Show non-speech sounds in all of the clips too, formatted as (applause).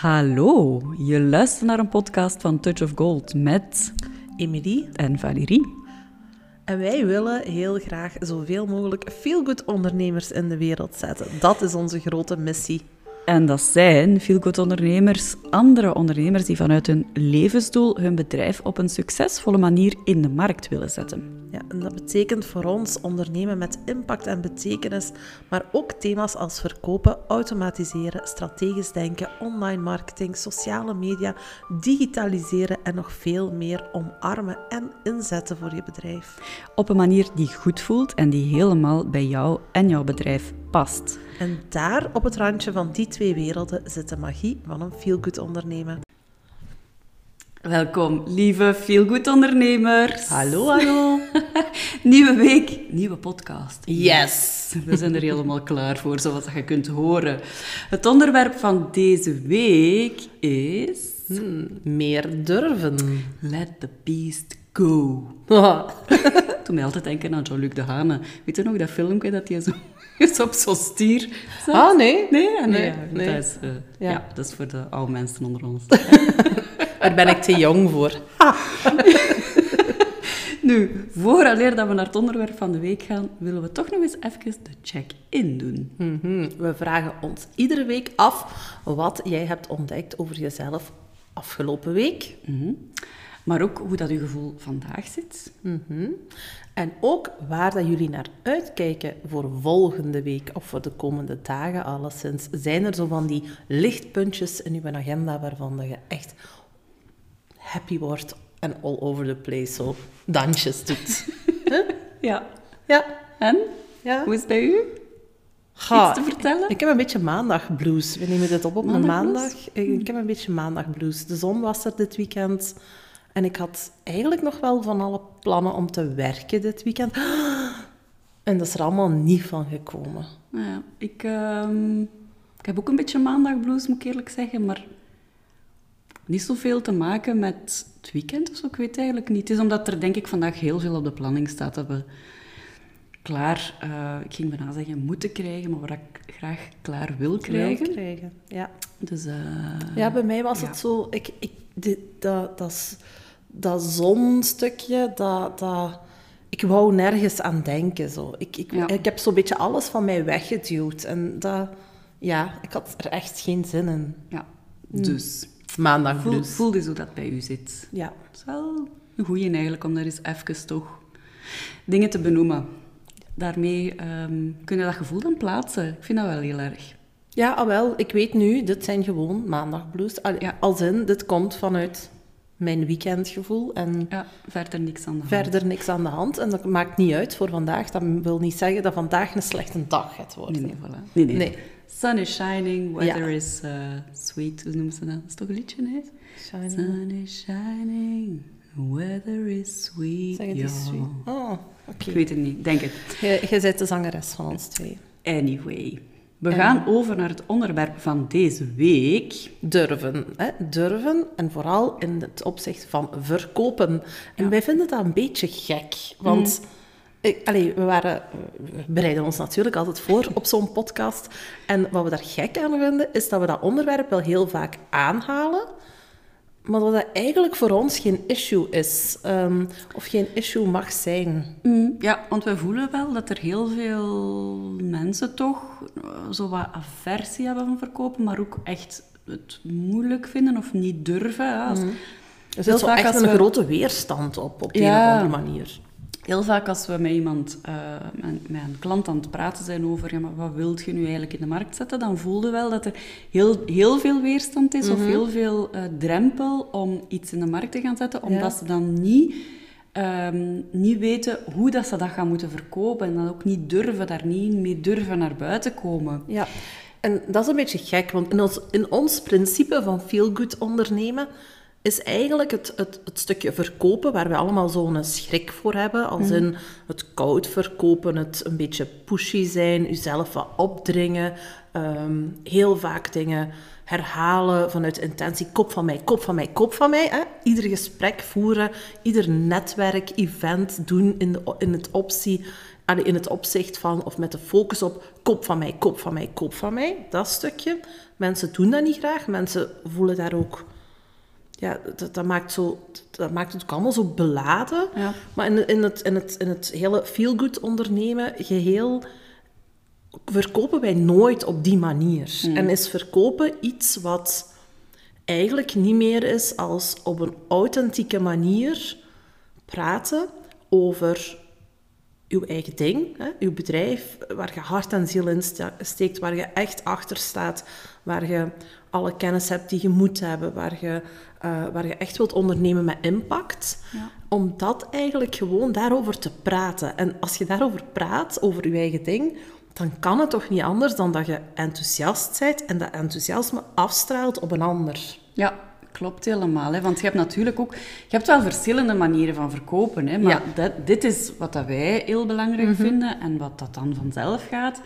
Hallo, je luistert naar een podcast van Touch of Gold met Emilie. en Valérie. En wij willen heel graag zoveel mogelijk feel-good ondernemers in de wereld zetten. Dat is onze grote missie. En dat zijn feelgood ondernemers, andere ondernemers die vanuit hun levensdoel hun bedrijf op een succesvolle manier in de markt willen zetten. Ja, en dat betekent voor ons ondernemen met impact en betekenis, maar ook thema's als verkopen, automatiseren, strategisch denken, online marketing, sociale media, digitaliseren en nog veel meer omarmen en inzetten voor je bedrijf. Op een manier die goed voelt en die helemaal bij jou en jouw bedrijf past. En daar op het randje van die twee werelden zit de magie van een feel-good ondernemen. Welkom, lieve feelgood ondernemers. Hallo, (laughs) hallo. Nieuwe week, nieuwe podcast. Yes. We zijn er helemaal (laughs) klaar voor, zoals je kunt horen. Het onderwerp van deze week is... Hmm, meer durven. Let the beast go. (laughs) Toen mij altijd denken aan Jean-Luc Dehane. Weet je nog dat filmpje dat hij zo (laughs) is op zo'n stier zat? Ah, nee. Nee, ah, nee, Nee. Dat, is, eh, ja. Ja. dat is voor de oude mensen onder ons. (laughs) Daar ben ik te jong voor. (laughs) nu, vooraleer dat we naar het onderwerp van de week gaan, willen we toch nog eens even de check-in doen. Mhm. We vragen ons iedere week af wat jij hebt ontdekt over jezelf afgelopen week. Mhm. Maar ook hoe dat uw gevoel vandaag zit. Mhm. En ook waar dat jullie naar uitkijken voor volgende week of voor de komende dagen alleszins. Zijn er zo van die lichtpuntjes in uw agenda waarvan dat je echt happy wordt en all over the place zo dansjes doet? (laughs) Ja. Ja. En? Ja. Hoe is het bij u? Ga, te vertellen? Ik heb een beetje maandag blues. We nemen dit op op een Maandag maandag. blues? Ik, ik heb een beetje maandag blues. De zon was er dit weekend. En ik had eigenlijk nog wel van alle plannen om te werken dit weekend. En dat is er allemaal niet van gekomen. Nou ja, ik, ehm, ik heb ook een beetje maandagblues, moet ik eerlijk zeggen, maar niet zoveel te maken met het weekend of zo, ik weet het eigenlijk niet. Het is omdat er denk ik vandaag heel veel op de planning staat dat we klaar, eh, ik ging bijna zeggen moeten krijgen, maar wat ik graag klaar wil krijgen. Wil krijgen. Ja. Dus, eh, ja, bij mij was ja. het zo... Ik, ik, dit, dat, dat, is- dat zonstukje, dat... dat ik wou nergens aan denken. Zo. Ik, ik, Ja. ik heb zo'n beetje alles van mij weggeduwd. En dat... Ja, ik had er echt geen zin in. ja, dus Maandag voel, dus hoe dat bij u zit. Ja. Het is wel een goeie eigenlijk om daar eens even toch dingen te benoemen. Daarmee ehm kun je dat gevoel dan plaatsen. Ik vind dat wel heel erg. Ja, ah, wel, ik weet nu, dit zijn gewoon maandagblues. Al, Ja. Als in, dit komt vanuit mijn weekendgevoel en Ja, verder niks aan de hand. verder niks aan de hand. En dat maakt niet uit voor vandaag. Dat wil niet zeggen dat vandaag een slechte dag gaat worden. Nee, nee, voilà. Nee, nee. Nee. Sun is shining, weather Ja. is uh, sweet. Hoe noemen ze dat? Dat is toch een liedje, nee? Shining. Sun is shining, weather is sweet. Zeg het eens, sweet. Oh, oké. Ik weet het niet, denk het. Jij bent de zangeres van ons twee. Anyway, we gaan over naar het onderwerp van deze week. Durven, hè? durven en vooral in het opzicht van verkopen. En wij vinden dat een beetje gek, want ik, allee, we, waren, we bereiden ons natuurlijk altijd voor op zo'n podcast. En wat we daar gek aan vinden, is dat we dat onderwerp wel heel vaak aanhalen, maar dat dat eigenlijk voor ons geen issue is, ehm, of geen issue mag zijn. Mm, Ja, want we voelen wel dat er heel veel mensen toch eh, zo wat aversie hebben van verkopen, maar ook echt het moeilijk vinden of niet durven. hè. Als- Er zit zo echt een we- grote weerstand op, op de Ja. een of andere manier. Heel vaak als we met iemand, eh, met, met een klant aan het praten zijn over ja, maar wat wilt je nu eigenlijk in de markt zetten, dan voelde wel dat er heel, heel veel weerstand is of heel veel eh, drempel om iets in de markt te gaan zetten, omdat ze dan niet, ehm, niet weten hoe dat ze dat gaan moeten verkopen en dan ook niet durven, daar niet mee durven naar buiten komen. Ja, en dat is een beetje gek, want in ons, in ons principe van feel-good ondernemen is eigenlijk het, het, het stukje verkopen, waar we allemaal zo'n schrik voor hebben, als in het koud verkopen, het een beetje pushy zijn, jezelf wat opdringen, ehm, heel vaak dingen herhalen vanuit intentie, kop van mij, kop van mij, kop van mij. Hè? Ieder gesprek voeren, ieder netwerk, event doen in, de, in het optie in het opzicht van, of met de focus op koop van mij, koop van mij, koop van mij, dat stukje. Mensen doen dat niet graag. Mensen voelen daar ook ja, dat, dat, maakt zo, dat maakt het ook allemaal zo beladen. Ja. Maar in, in, het, in, het, in het hele feel-good ondernemen geheel verkopen wij nooit op die manier. En is verkopen iets wat eigenlijk niet meer is als op een authentieke manier praten over uw eigen ding, hè, uw bedrijf, waar je hart en ziel in steekt, waar je echt achter staat, waar je alle kennis hebt die je moet hebben, waar je, uh, waar je echt wilt ondernemen met impact. Ja. Om dat eigenlijk gewoon daarover te praten. En als je daarover praat, over je eigen ding, dan kan het toch niet anders dan dat je enthousiast bent en dat enthousiasme afstraalt op een ander. Ja, klopt helemaal. Hè? Want je hebt natuurlijk ook... Je hebt wel verschillende manieren van verkopen. Hè? Maar Ja. dat, dit is wat dat wij heel belangrijk Mhm. vinden en wat dat dan vanzelf gaat.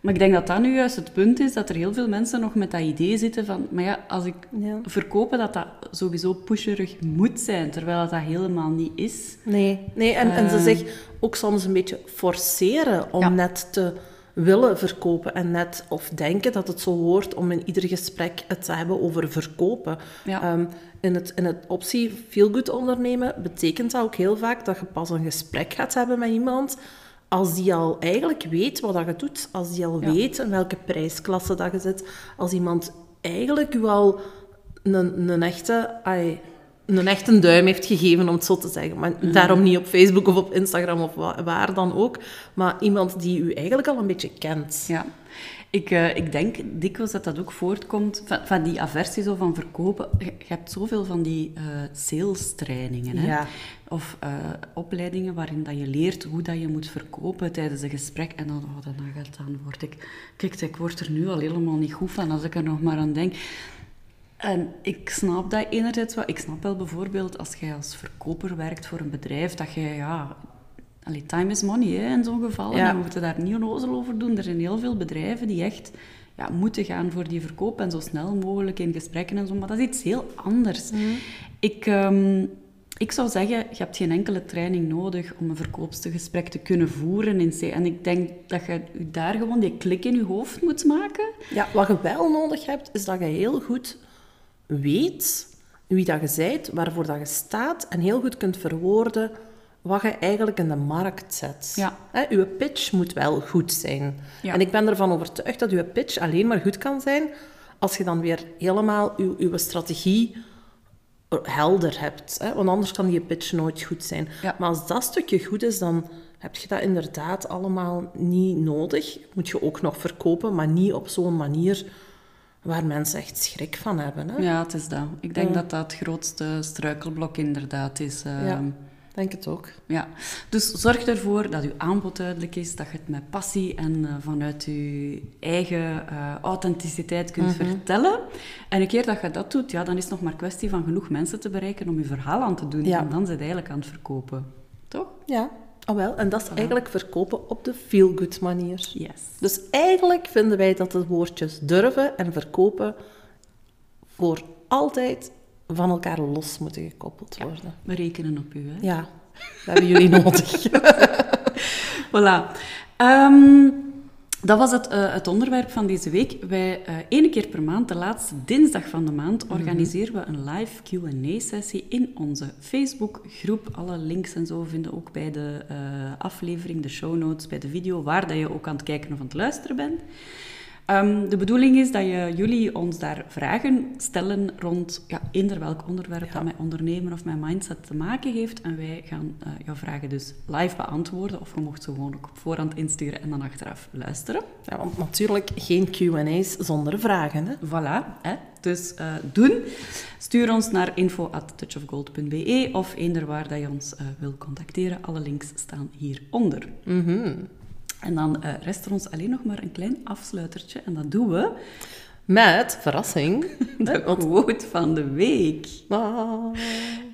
Maar ik denk dat dat nu juist het punt is, dat er heel veel mensen nog met dat idee zitten van... Maar ja, als ik Ja. verkopen, dat dat sowieso pusherig moet zijn, terwijl dat, dat helemaal niet is. Nee, nee en, en ze Eh. zich ook soms een beetje forceren om Ja. net te willen verkopen en net of denken dat het zo hoort om in ieder gesprek het te hebben over verkopen. Ja. Ehm, in, het, in het optie feel good ondernemen betekent dat ook heel vaak dat je pas een gesprek gaat hebben met iemand als die al eigenlijk weet wat dat je doet, als die al Ja. weet in welke prijsklasse dat je zit, als iemand eigenlijk al een, een echte... een echte duim heeft gegeven, om het zo te zeggen. Maar daarom niet op Facebook of op Instagram of wa- waar dan ook. Maar iemand die u eigenlijk al een beetje kent. Ja. Ik, eh, ik denk dikwijls dat dat ook voortkomt van, van die aversie zo van verkopen. Je, je hebt zoveel van die eh sales trainingen. Hè? Ja. Of eh, opleidingen waarin dat je leert hoe dat je moet verkopen tijdens een gesprek. En dan, oh, dan, gaat- dan word ik... Kijk, ik word er nu al helemaal niet goed van als ik er nog maar aan denk. En ik snap dat enerzijds wel. Ik snap wel bijvoorbeeld als jij als verkoper werkt voor een bedrijf, dat jij, ja... Allee, time is money hè, in zo'n geval. Ja. En we moeten daar niet onnozel over doen. Er zijn heel veel bedrijven die echt ja, moeten gaan voor die verkoop en zo snel mogelijk in gesprekken en zo. Maar dat is iets heel anders. Ik, ehm, ik zou zeggen, je hebt geen enkele training nodig om een verkoopsgesprek te kunnen voeren. In C. En ik denk dat je daar gewoon die klik in je hoofd moet maken. Ja, wat je wel nodig hebt, is dat je heel goed weet wie dat je bent, waarvoor dat je staat en heel goed kunt verwoorden wat je eigenlijk in de markt zet. Ja. Hè, uw pitch moet wel goed zijn. Ja. En ik ben ervan overtuigd dat uw pitch alleen maar goed kan zijn als je dan weer helemaal uw, uw strategie helder hebt. Hè? Want anders kan die pitch nooit goed zijn. Ja. Maar als dat stukje goed is, dan heb je dat inderdaad allemaal niet nodig. Moet je ook nog verkopen, maar niet op zo'n manier waar mensen echt schrik van hebben. Hè? Ja, het is dat. Ik denk Ja. dat dat het grootste struikelblok inderdaad is. ehm, Ja. denk het ook. Ja, dus zorg ervoor dat uw aanbod duidelijk is, dat je het met passie en eh, vanuit je eigen eh, authenticiteit kunt Mhm. vertellen. En een keer dat je dat doet, ja, dan is het nog maar kwestie van genoeg mensen te bereiken om je verhaal aan te doen. Ja. En dan zit je eigenlijk aan het verkopen. Toch? Ja, oh wel. En dat is eigenlijk verkopen op de feel-good manier. Yes. Dus eigenlijk vinden wij dat de woordjes durven en verkopen voor altijd van elkaar los moeten gekoppeld worden. We rekenen op u, hè? Ja, we hebben jullie (laughs) nodig. (laughs) Voilà. Ehm, dat was het, eh, het onderwerp van deze week. Wij, één keer per maand, de laatste dinsdag van de maand, organiseren we een live Q&A-sessie in onze Facebookgroep. Alle links en zo vinden ook bij de eh, aflevering, de show notes, bij de video, waar dat je ook aan het kijken of aan het luisteren bent. Ehm, de bedoeling is dat je, jullie ons daar vragen stellen rond ja, eender welk onderwerp dat met ondernemen of met mindset te maken heeft. En wij gaan eh, jouw vragen dus live beantwoorden. Of je mocht ze gewoon ook op voorhand insturen en dan achteraf luisteren. Ja, want natuurlijk geen Q&A's zonder vragen. Hè? Voilà, hè? dus eh, doen. Stuur ons naar info.touchofgold.be of eender waar dat je ons eh, wil contacteren. Alle links staan hieronder. En dan eh, rest er ons alleen nog maar een klein afsluitertje. En dat doen we Met, verrassing, (laughs) de quote van de week. Ah.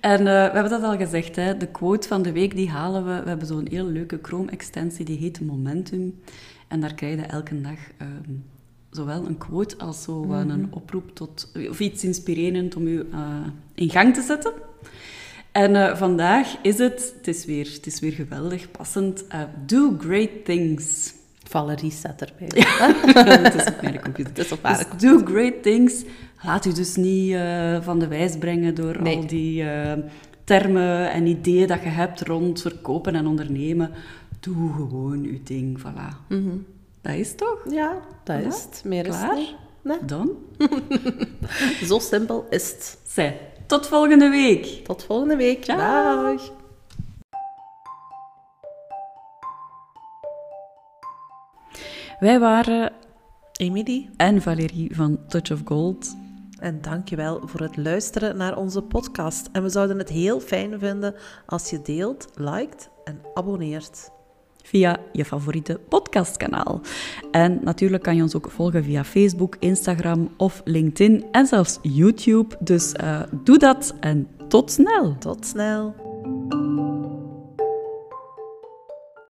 En eh, we hebben dat al gezegd, hè, de quote van de week die halen we. We hebben zo'n heel leuke Chrome-extensie, die heet Momentum. En daar krijg je elke dag ehm, zowel een quote als zo eh, een oproep tot, of iets inspirerend om je in gang te zetten. En uh, vandaag is het, het is weer, het is weer geweldig, passend, uh, Do Great Things. Valerie staat erbij. Ja, (laughs) (laughs) het is op mijn computer. Het is op haar dus Do Great Things. Laat u dus niet uh, van de wijs brengen door Nee. al die termen en ideeën dat je hebt rond verkopen en ondernemen. Doe gewoon uw ding, voilà. Mhm. Dat is toch? Ja, dat Voilà. is het. Meer is het niet. Nee. Dan? (laughs) Zo simpel is het. Zij, tot volgende week. Tot volgende week. Dag. Wij waren Emily, en Valérie van Touch of Gold. en dankjewel voor het luisteren naar onze podcast. En we zouden het heel fijn vinden als je deelt, liked en abonneert. Via je favoriete podcastkanaal. En natuurlijk kan je ons ook volgen via Facebook, Instagram of LinkedIn en zelfs YouTube. Dus eh, doe dat en tot snel! Tot snel.